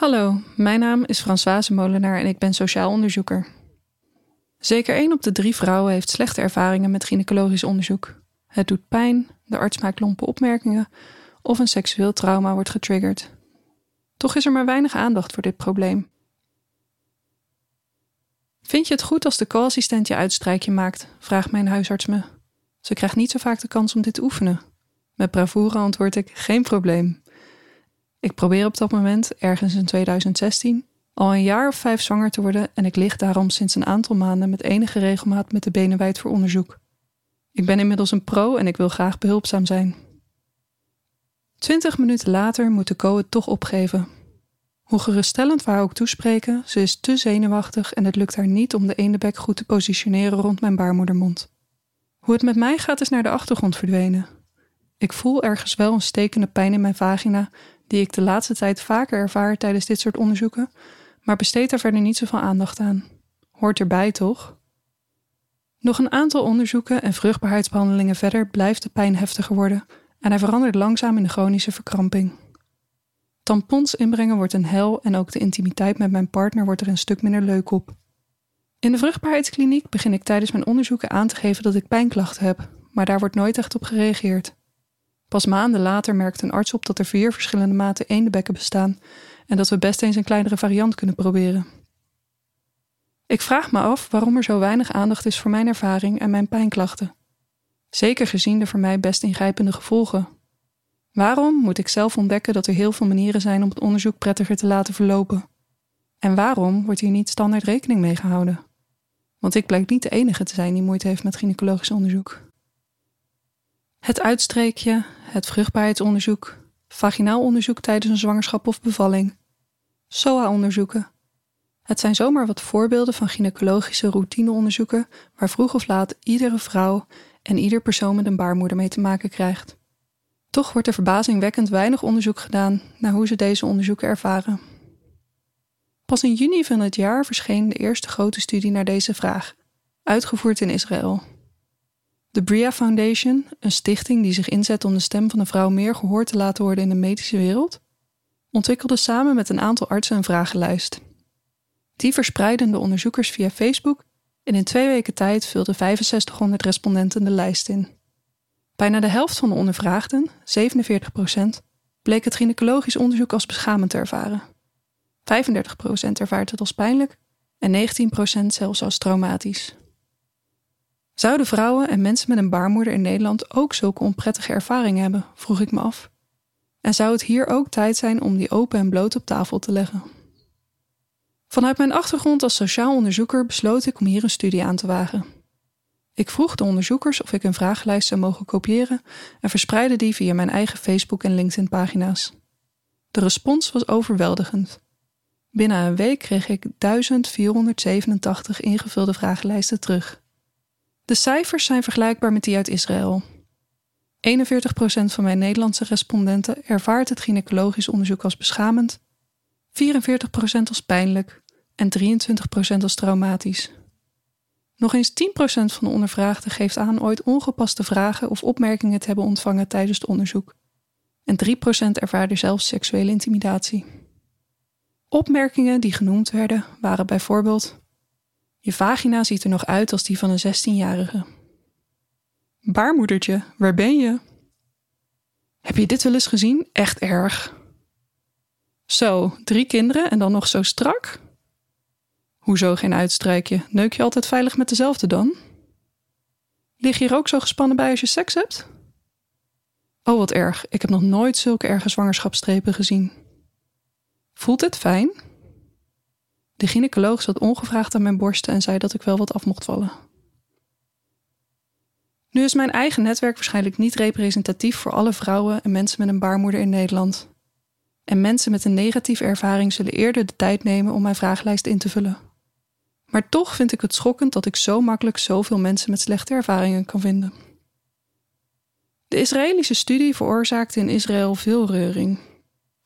Hallo, mijn naam is Françoise Molenaar en ik ben sociaal onderzoeker. Zeker één op de drie vrouwen heeft slechte ervaringen met gynaecologisch onderzoek. Het doet pijn, de arts maakt lompe opmerkingen of een seksueel trauma wordt getriggerd. Toch is er maar weinig aandacht voor dit probleem. Vind je het goed als de co-assistent je uitstrijkje maakt? vraagt mijn huisarts me. Ze krijgt niet zo vaak de kans om dit te oefenen. Met bravoure antwoord ik: geen probleem. Ik probeer op dat moment, ergens in 2016, al een jaar of vijf zwanger te worden en ik lig daarom sinds een aantal maanden met enige regelmaat met de benen wijd voor onderzoek. Ik ben inmiddels een pro en ik wil graag behulpzaam zijn. Twintig minuten later moet de co het toch opgeven. Hoe geruststellend we haar ook toespreken, ze is te zenuwachtig en het lukt haar niet om de ene bek goed te positioneren rond mijn baarmoedermond. Hoe het met mij gaat is naar de achtergrond verdwenen. Ik voel ergens wel een stekende pijn in mijn vagina die ik de laatste tijd vaker ervaar tijdens dit soort onderzoeken, maar besteed daar verder niet zoveel aandacht aan. Hoort erbij, toch? Nog een aantal onderzoeken en vruchtbaarheidsbehandelingen verder blijft de pijn heftiger worden en hij verandert langzaam in de chronische verkramping. Tampons inbrengen wordt een hel en ook de intimiteit met mijn partner wordt er een stuk minder leuk op. In de vruchtbaarheidskliniek begin ik tijdens mijn onderzoeken aan te geven dat ik pijnklachten heb, maar daar wordt nooit echt op gereageerd. Pas maanden later merkt een arts op dat er vier verschillende maten eendenbekken bestaan en dat we best eens een kleinere variant kunnen proberen. Ik vraag me af waarom er zo weinig aandacht is voor mijn ervaring en mijn pijnklachten. Zeker gezien de voor mij best ingrijpende gevolgen. Waarom moet ik zelf ontdekken dat er heel veel manieren zijn om het onderzoek prettiger te laten verlopen? En waarom wordt hier niet standaard rekening mee gehouden? Want ik blijk niet de enige te zijn die moeite heeft met gynaecologisch onderzoek. Het uitstreekje, het vruchtbaarheidsonderzoek, vaginaal onderzoek tijdens een zwangerschap of bevalling, SOA-onderzoeken. Het zijn zomaar wat voorbeelden van gynaecologische routineonderzoeken waar vroeg of laat iedere vrouw en ieder persoon met een baarmoeder mee te maken krijgt. Toch wordt er verbazingwekkend weinig onderzoek gedaan naar hoe ze deze onderzoeken ervaren. Pas in juni van het jaar verscheen de eerste grote studie naar deze vraag, uitgevoerd in Israël. De Bria Foundation, een stichting die zich inzet om de stem van de vrouw meer gehoord te laten worden in de medische wereld, ontwikkelde samen met een aantal artsen een vragenlijst. Die verspreidden de onderzoekers via Facebook en in twee weken tijd vulden 6500 respondenten de lijst in. Bijna de helft van de ondervraagden, 47%, bleek het gynaecologisch onderzoek als beschamend te ervaren. 35% ervaart het als pijnlijk en 19% zelfs als traumatisch. Zouden vrouwen en mensen met een baarmoeder in Nederland ook zulke onprettige ervaringen hebben, vroeg ik me af. En zou het hier ook tijd zijn om die open en bloot op tafel te leggen? Vanuit mijn achtergrond als sociaal onderzoeker besloot ik om hier een studie aan te wagen. Ik vroeg de onderzoekers of ik een vragenlijst zou mogen kopiëren en verspreidde die via mijn eigen Facebook en LinkedIn-pagina's. De respons was overweldigend. Binnen een week kreeg ik 1487 ingevulde vragenlijsten terug. De cijfers zijn vergelijkbaar met die uit Israël. 41% van mijn Nederlandse respondenten ervaart het gynaecologisch onderzoek als beschamend, 44% als pijnlijk en 23% als traumatisch. Nog eens 10% van de ondervraagden geeft aan ooit ongepaste vragen of opmerkingen te hebben ontvangen tijdens het onderzoek. En 3% ervaarde zelfs seksuele intimidatie. Opmerkingen die genoemd werden waren bijvoorbeeld: Je vagina ziet er nog uit als die van een 16-jarige. Baarmoedertje, waar ben je? Heb je dit wel eens gezien? Echt erg. Zo, drie kinderen en dan nog zo strak? Hoezo geen uitstrijkje? Neuk je altijd veilig met dezelfde dan? Lig je er ook zo gespannen bij als je seks hebt? Oh, wat erg. Ik heb nog nooit zulke erge zwangerschapstrepen gezien. Voelt het fijn? De gynaecoloog zat ongevraagd aan mijn borsten en zei dat ik wel wat af mocht vallen. Nu is mijn eigen netwerk waarschijnlijk niet representatief voor alle vrouwen en mensen met een baarmoeder in Nederland. En mensen met een negatieve ervaring zullen eerder de tijd nemen om mijn vragenlijst in te vullen. Maar toch vind ik het schokkend dat ik zo makkelijk zoveel mensen met slechte ervaringen kan vinden. De Israëlische studie veroorzaakte in Israël veel reuring.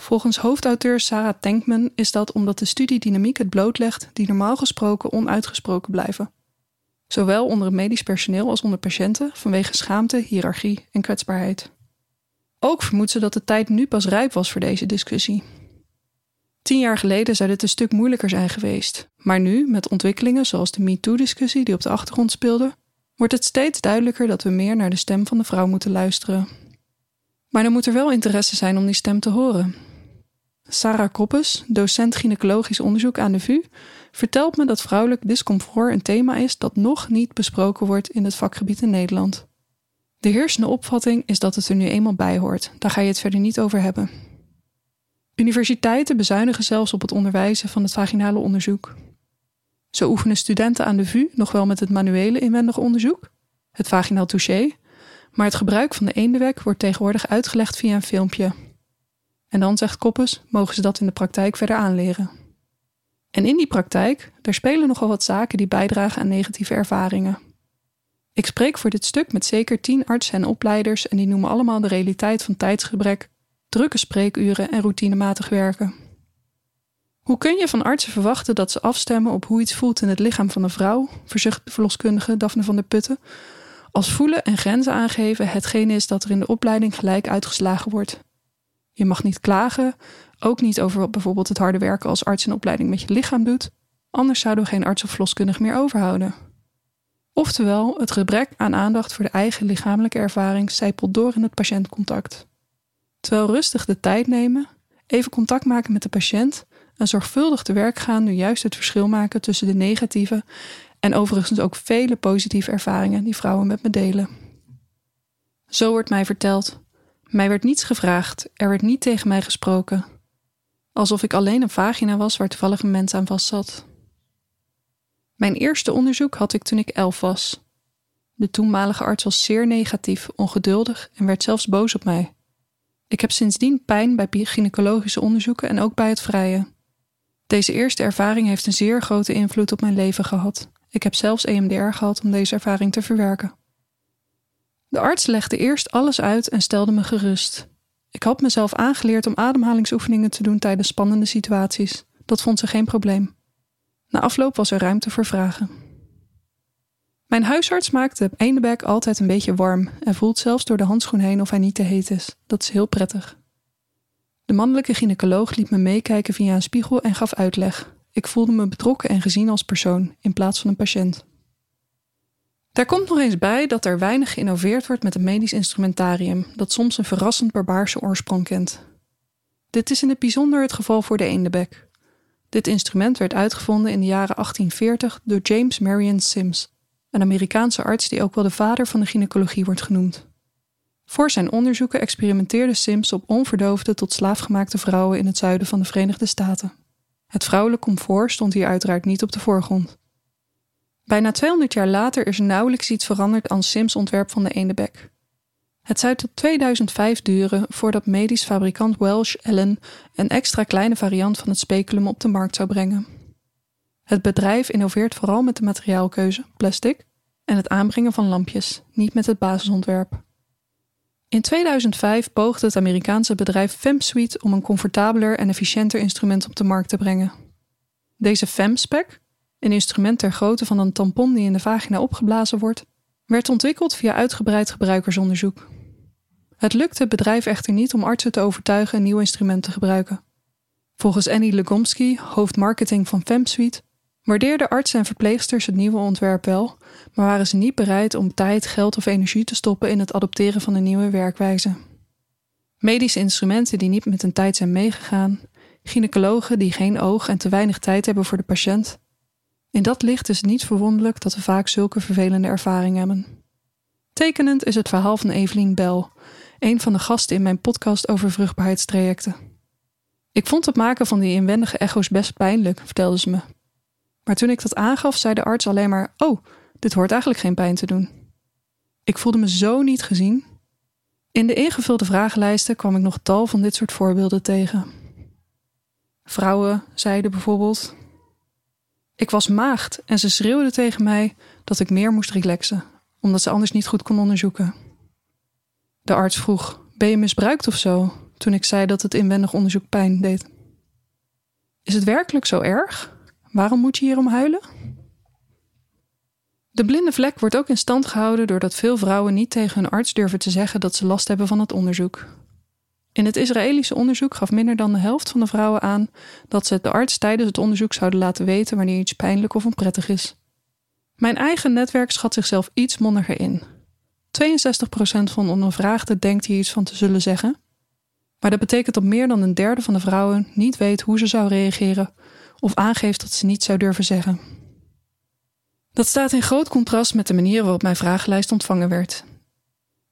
Volgens hoofdauteur Sarah Tankman is dat omdat de studie dynamiek het blootlegt die normaal gesproken onuitgesproken blijven. Zowel onder het medisch personeel als onder patiënten vanwege schaamte, hiërarchie en kwetsbaarheid. Ook vermoedt ze dat de tijd nu pas rijp was voor deze discussie. Tien jaar geleden zou dit een stuk moeilijker zijn geweest. Maar nu, met ontwikkelingen zoals de MeToo-discussie die op de achtergrond speelde, wordt het steeds duidelijker dat we meer naar de stem van de vrouw moeten luisteren. Maar dan moet er wel interesse zijn om die stem te horen. Sarah Koppes, docent gynaecologisch onderzoek aan de VU, vertelt me dat vrouwelijk discomfort een thema is dat nog niet besproken wordt in het vakgebied in Nederland. De heersende opvatting is dat het er nu eenmaal bij hoort, daar ga je het verder niet over hebben. Universiteiten bezuinigen zelfs op het onderwijzen van het vaginale onderzoek. Zo oefenen studenten aan de VU nog wel met het manuele inwendig onderzoek, het vaginaal touché, maar het gebruik van de eendewek wordt tegenwoordig uitgelegd via een filmpje. En dan, zegt Koppes, mogen ze dat in de praktijk verder aanleren. En in die praktijk, daar spelen nogal wat zaken die bijdragen aan negatieve ervaringen. Ik spreek voor dit stuk met zeker tien artsen en opleiders en die noemen allemaal de realiteit van tijdsgebrek, drukke spreekuren en routinematig werken. Hoe kun je van artsen verwachten dat ze afstemmen op hoe iets voelt in het lichaam van een vrouw, verzucht de verloskundige Daphne van der Putten, als voelen en grenzen aangeven hetgene is dat er in de opleiding gelijk uitgeslagen wordt? Je mag niet klagen, ook niet over wat bijvoorbeeld het harde werken als arts in opleiding met je lichaam doet, anders zouden we geen arts of verloskundige meer overhouden. Oftewel, het gebrek aan aandacht voor de eigen lichamelijke ervaring zijpelt door in het patiëntcontact. Terwijl rustig de tijd nemen, even contact maken met de patiënt en zorgvuldig te werk gaan nu juist het verschil maken tussen de negatieve en overigens ook vele positieve ervaringen die vrouwen met me delen. Zo wordt mij verteld. Mij werd niets gevraagd, er werd niet tegen mij gesproken. Alsof ik alleen een vagina was waar toevallig een mens aan vast zat. Mijn eerste onderzoek had ik toen ik elf was. De toenmalige arts was zeer negatief, ongeduldig en werd zelfs boos op mij. Ik heb sindsdien pijn bij gynaecologische onderzoeken en ook bij het vrije. Deze eerste ervaring heeft een zeer grote invloed op mijn leven gehad. Ik heb zelfs EMDR gehad om deze ervaring te verwerken. De arts legde eerst alles uit en stelde me gerust. Ik had mezelf aangeleerd om ademhalingsoefeningen te doen tijdens spannende situaties. Dat vond ze geen probleem. Na afloop was er ruimte voor vragen. Mijn huisarts maakt de ene altijd een beetje warm en voelt zelfs door de handschoen heen of hij niet te heet is. Dat is heel prettig. De mannelijke gynaecoloog liet me meekijken via een spiegel en gaf uitleg. Ik voelde me betrokken en gezien als persoon in plaats van een patiënt. Daar komt nog eens bij dat er weinig geïnnoveerd wordt met het medisch instrumentarium, dat soms een verrassend barbaarse oorsprong kent. Dit is in het bijzonder het geval voor de eendebek. Dit instrument werd uitgevonden in de jaren 1840 door James Marion Sims, een Amerikaanse arts die ook wel de vader van de gynaecologie wordt genoemd. Voor zijn onderzoeken experimenteerde Sims op onverdoofde tot slaafgemaakte vrouwen in het zuiden van de Verenigde Staten. Het vrouwelijk comfort stond hier uiteraard niet op de voorgrond. Bijna 200 jaar later is nauwelijks iets veranderd aan Sims' ontwerp van de eendebek. Het zou tot 2005 duren voordat medisch fabrikant Welsh Allen een extra kleine variant van het speculum op de markt zou brengen. Het bedrijf innoveert vooral met de materiaalkeuze, plastic, en het aanbrengen van lampjes, niet met het basisontwerp. In 2005 poogde het Amerikaanse bedrijf FemSuite om een comfortabeler en efficiënter instrument op de markt te brengen. Deze FemSpec, een instrument ter grootte van een tampon die in de vagina opgeblazen wordt, werd ontwikkeld via uitgebreid gebruikersonderzoek. Het lukte het bedrijf echter niet om artsen te overtuigen een nieuw instrument te gebruiken. Volgens Annie Legomsky, hoofd marketing van FemSuite, waardeerden artsen en verpleegsters het nieuwe ontwerp wel, maar waren ze niet bereid om tijd, geld of energie te stoppen in het adopteren van een nieuwe werkwijze. Medische instrumenten die niet met een tijd zijn meegegaan, gynaecologen die geen oog en te weinig tijd hebben voor de patiënt. In dat licht is het niet verwonderlijk dat we vaak zulke vervelende ervaringen hebben. Tekenend is het verhaal van Evelien Bell, een van de gasten in mijn podcast over vruchtbaarheidstrajecten. Ik vond het maken van die inwendige echo's best pijnlijk, vertelde ze me. Maar toen ik dat aangaf, zei de arts alleen maar: Oh, dit hoort eigenlijk geen pijn te doen. Ik voelde me zo niet gezien. In de ingevulde vragenlijsten kwam ik nog tal van dit soort voorbeelden tegen. Vrouwen zeiden bijvoorbeeld: Ik was maagd en ze schreeuwden tegen mij dat ik meer moest relaxen, omdat ze anders niet goed kon onderzoeken. De arts vroeg: Ben je misbruikt of zo? toen ik zei dat het inwendig onderzoek pijn deed. Is het werkelijk zo erg? Waarom moet je hierom huilen? De blinde vlek wordt ook in stand gehouden doordat veel vrouwen niet tegen hun arts durven te zeggen dat ze last hebben van het onderzoek. In het Israëlische onderzoek gaf minder dan de helft van de vrouwen aan dat ze de arts tijdens het onderzoek zouden laten weten wanneer iets pijnlijk of onprettig is. Mijn eigen netwerk schat zichzelf iets mondiger in. 62% van de ondervraagden denkt hier iets van te zullen zeggen. Maar dat betekent dat meer dan een derde van de vrouwen niet weet hoe ze zou reageren of aangeeft dat ze niet zou durven zeggen. Dat staat in groot contrast met de manier waarop mijn vragenlijst ontvangen werd.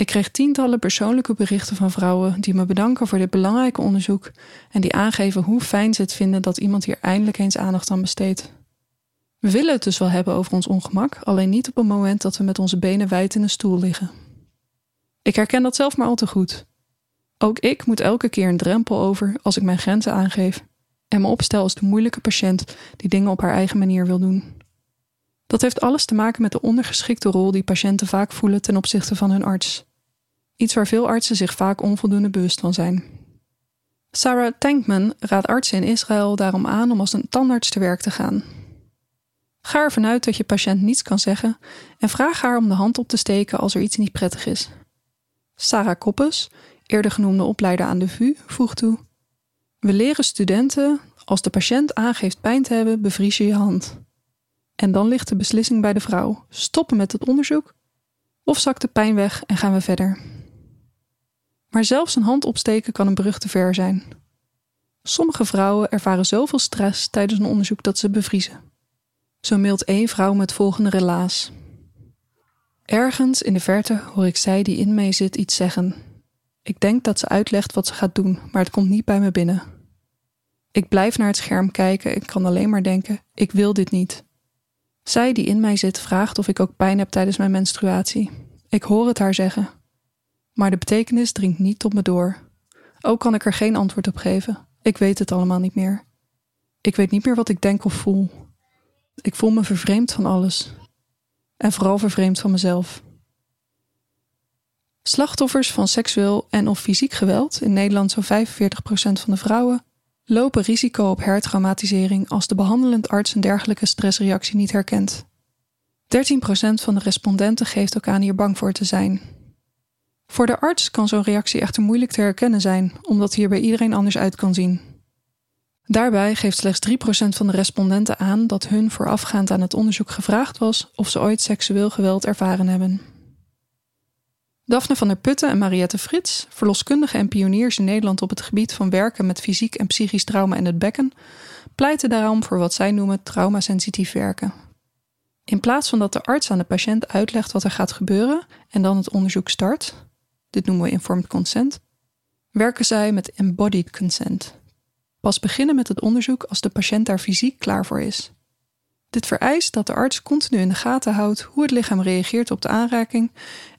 Ik kreeg tientallen persoonlijke berichten van vrouwen die me bedanken voor dit belangrijke onderzoek en die aangeven hoe fijn ze het vinden dat iemand hier eindelijk eens aandacht aan besteedt. We willen het dus wel hebben over ons ongemak, alleen niet op het moment dat we met onze benen wijd in een stoel liggen. Ik herken dat zelf maar al te goed. Ook ik moet elke keer een drempel over als ik mijn grenzen aangeef en me opstel als de moeilijke patiënt die dingen op haar eigen manier wil doen. Dat heeft alles te maken met de ondergeschikte rol die patiënten vaak voelen ten opzichte van hun arts. Iets waar veel artsen zich vaak onvoldoende bewust van zijn. Sarah Tankman raadt artsen in Israël daarom aan om als een tandarts te werk te gaan. Ga ervan uit dat je patiënt niets kan zeggen en vraag haar om de hand op te steken als er iets niet prettig is. Sarah Koppes, eerder genoemde opleider aan de VU, voegt toe: We leren studenten, als de patiënt aangeeft pijn te hebben, bevries je je hand. En dan ligt de beslissing bij de vrouw: stoppen met het onderzoek of zakt de pijn weg en gaan we verder. Maar zelfs een hand opsteken kan een brug te ver zijn. Sommige vrouwen ervaren zoveel stress tijdens een onderzoek dat ze bevriezen. Zo mailt één vrouw met volgende relaas. Ergens in de verte hoor ik zij die in mij zit iets zeggen. Ik denk dat ze uitlegt wat ze gaat doen, maar het komt niet bij me binnen. Ik blijf naar het scherm kijken en kan alleen maar denken: ik wil dit niet. Zij die in mij zit vraagt of ik ook pijn heb tijdens mijn menstruatie. Ik hoor het haar zeggen. Maar de betekenis dringt niet tot me door. Ook kan ik er geen antwoord op geven. Ik weet het allemaal niet meer. Ik weet niet meer wat ik denk of voel. Ik voel me vervreemd van alles. En vooral vervreemd van mezelf. Slachtoffers van seksueel en of fysiek geweld, in Nederland zo'n 45% van de vrouwen, lopen risico op hertraumatisering als de behandelend arts een dergelijke stressreactie niet herkent. 13% van de respondenten geeft ook aan hier bang voor te zijn. Voor de arts kan zo'n reactie echter moeilijk te herkennen zijn, omdat hier bij iedereen anders uit kan zien. Daarbij geeft slechts 3% van de respondenten aan dat hun voorafgaand aan het onderzoek gevraagd was of ze ooit seksueel geweld ervaren hebben. Daphne van der Putten en Mariette Frits, verloskundigen en pioniers in Nederland op het gebied van werken met fysiek en psychisch trauma in het bekken, pleiten daarom voor wat zij noemen traumasensitief werken. In plaats van dat de arts aan de patiënt uitlegt wat er gaat gebeuren en dan het onderzoek start, dit noemen we informed consent, werken zij met embodied consent. Pas beginnen met het onderzoek als de patiënt daar fysiek klaar voor is. Dit vereist dat de arts continu in de gaten houdt hoe het lichaam reageert op de aanraking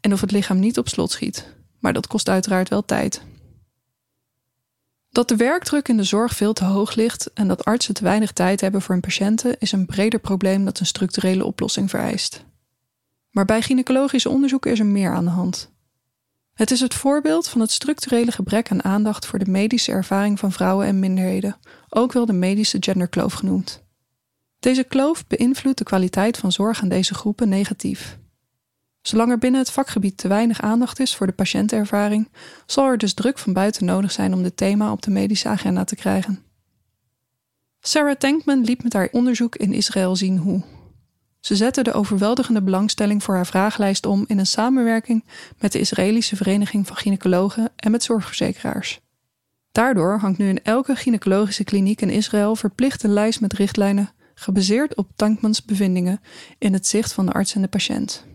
en of het lichaam niet op slot schiet. Maar dat kost uiteraard wel tijd. Dat de werkdruk in de zorg veel te hoog ligt en dat artsen te weinig tijd hebben voor hun patiënten is een breder probleem dat een structurele oplossing vereist. Maar bij gynaecologisch onderzoek is er meer aan de hand. Het is het voorbeeld van het structurele gebrek aan aandacht voor de medische ervaring van vrouwen en minderheden, ook wel de medische genderkloof genoemd. Deze kloof beïnvloedt de kwaliteit van zorg aan deze groepen negatief. Zolang er binnen het vakgebied te weinig aandacht is voor de patiëntenervaring, zal er dus druk van buiten nodig zijn om dit thema op de medische agenda te krijgen. Sarah Tankman liet met haar onderzoek in Israël zien hoe. Ze zette de overweldigende belangstelling voor haar vragenlijst om in een samenwerking met de Israëlische Vereniging van Gynaecologen en met zorgverzekeraars. Daardoor hangt nu in elke gynaecologische kliniek in Israël verplicht een lijst met richtlijnen gebaseerd op Tankmans bevindingen in het zicht van de arts en de patiënt.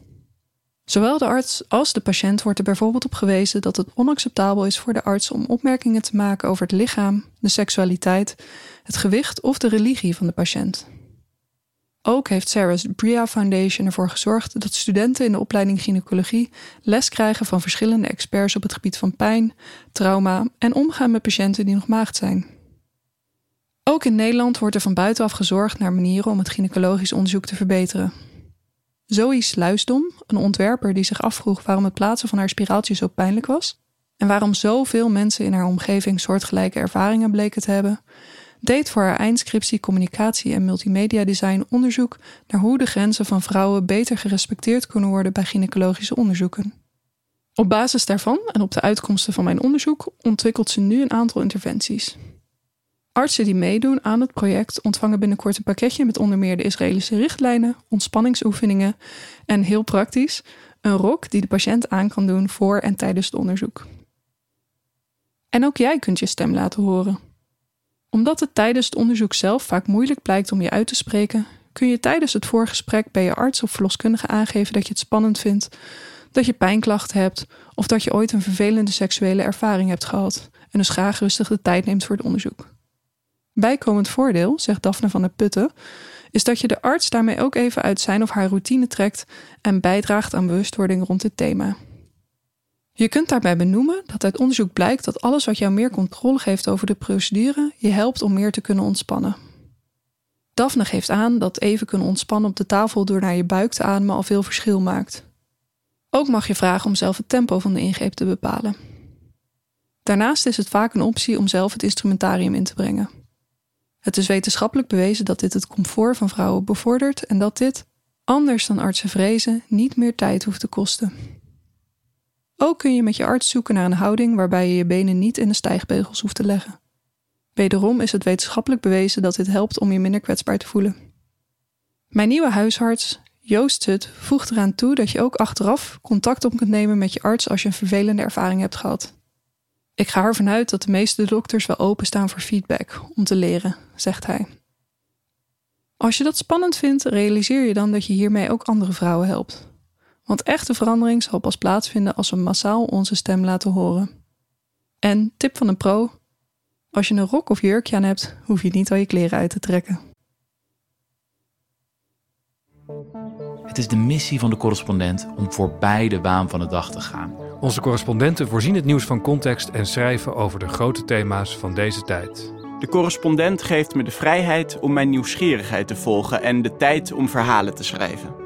Zowel de arts als de patiënt wordt er bijvoorbeeld op gewezen dat het onacceptabel is voor de arts om opmerkingen te maken over het lichaam, de seksualiteit, het gewicht of de religie van de patiënt. Ook heeft Sarah's Bria Foundation ervoor gezorgd dat studenten in de opleiding gynaecologie les krijgen van verschillende experts op het gebied van pijn, trauma en omgaan met patiënten die nog maagd zijn. Ook in Nederland wordt er van buitenaf gezorgd naar manieren om het gynaecologisch onderzoek te verbeteren. Zoe Sluisdom, een ontwerper die zich afvroeg waarom het plaatsen van haar spiraaltje zo pijnlijk was en waarom zoveel mensen in haar omgeving soortgelijke ervaringen bleken te hebben, deed voor haar eindscriptie communicatie en multimedia design onderzoek naar hoe de grenzen van vrouwen beter gerespecteerd kunnen worden bij gynaecologische onderzoeken. Op basis daarvan en op de uitkomsten van mijn onderzoek ontwikkelt ze nu een aantal interventies. Artsen die meedoen aan het project ontvangen binnenkort een pakketje met onder meer de Israëlische richtlijnen, ontspanningsoefeningen en heel praktisch een rok die de patiënt aan kan doen voor en tijdens het onderzoek. En ook jij kunt je stem laten horen. Omdat het tijdens het onderzoek zelf vaak moeilijk blijkt om je uit te spreken, kun je tijdens het voorgesprek bij je arts of verloskundige aangeven dat je het spannend vindt, dat je pijnklachten hebt of dat je ooit een vervelende seksuele ervaring hebt gehad en dus graag rustig de tijd neemt voor het onderzoek. Bijkomend voordeel, zegt Daphne van der Putten, is dat je de arts daarmee ook even uit zijn of haar routine trekt en bijdraagt aan bewustwording rond dit thema. Je kunt daarbij benoemen dat uit onderzoek blijkt dat alles wat jou meer controle geeft over de procedure je helpt om meer te kunnen ontspannen. Daphne geeft aan dat even kunnen ontspannen op de tafel door naar je buik te ademen al veel verschil maakt. Ook mag je vragen om zelf het tempo van de ingreep te bepalen. Daarnaast is het vaak een optie om zelf het instrumentarium in te brengen. Het is wetenschappelijk bewezen dat dit het comfort van vrouwen bevordert en dat dit, anders dan artsen vrezen, niet meer tijd hoeft te kosten. Ook kun je met je arts zoeken naar een houding waarbij je je benen niet in de stijgbeugels hoeft te leggen. Wederom is het wetenschappelijk bewezen dat dit helpt om je minder kwetsbaar te voelen. Mijn nieuwe huisarts, Joost Zut, voegt eraan toe dat je ook achteraf contact op kunt nemen met je arts als je een vervelende ervaring hebt gehad. Ik ga ervan uit dat de meeste dokters wel openstaan voor feedback om te leren, zegt hij. Als je dat spannend vindt, realiseer je dan dat je hiermee ook andere vrouwen helpt. Want echte verandering zal pas plaatsvinden als we massaal onze stem laten horen. En tip van een pro: als je een rok of jurkje aan hebt, hoef je niet al je kleren uit te trekken. Het is de missie van de correspondent om voorbij de waan van de dag te gaan. Onze correspondenten voorzien het nieuws van context en schrijven over de grote thema's van deze tijd. De correspondent geeft me de vrijheid om mijn nieuwsgierigheid te volgen en de tijd om verhalen te schrijven.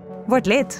Word lid.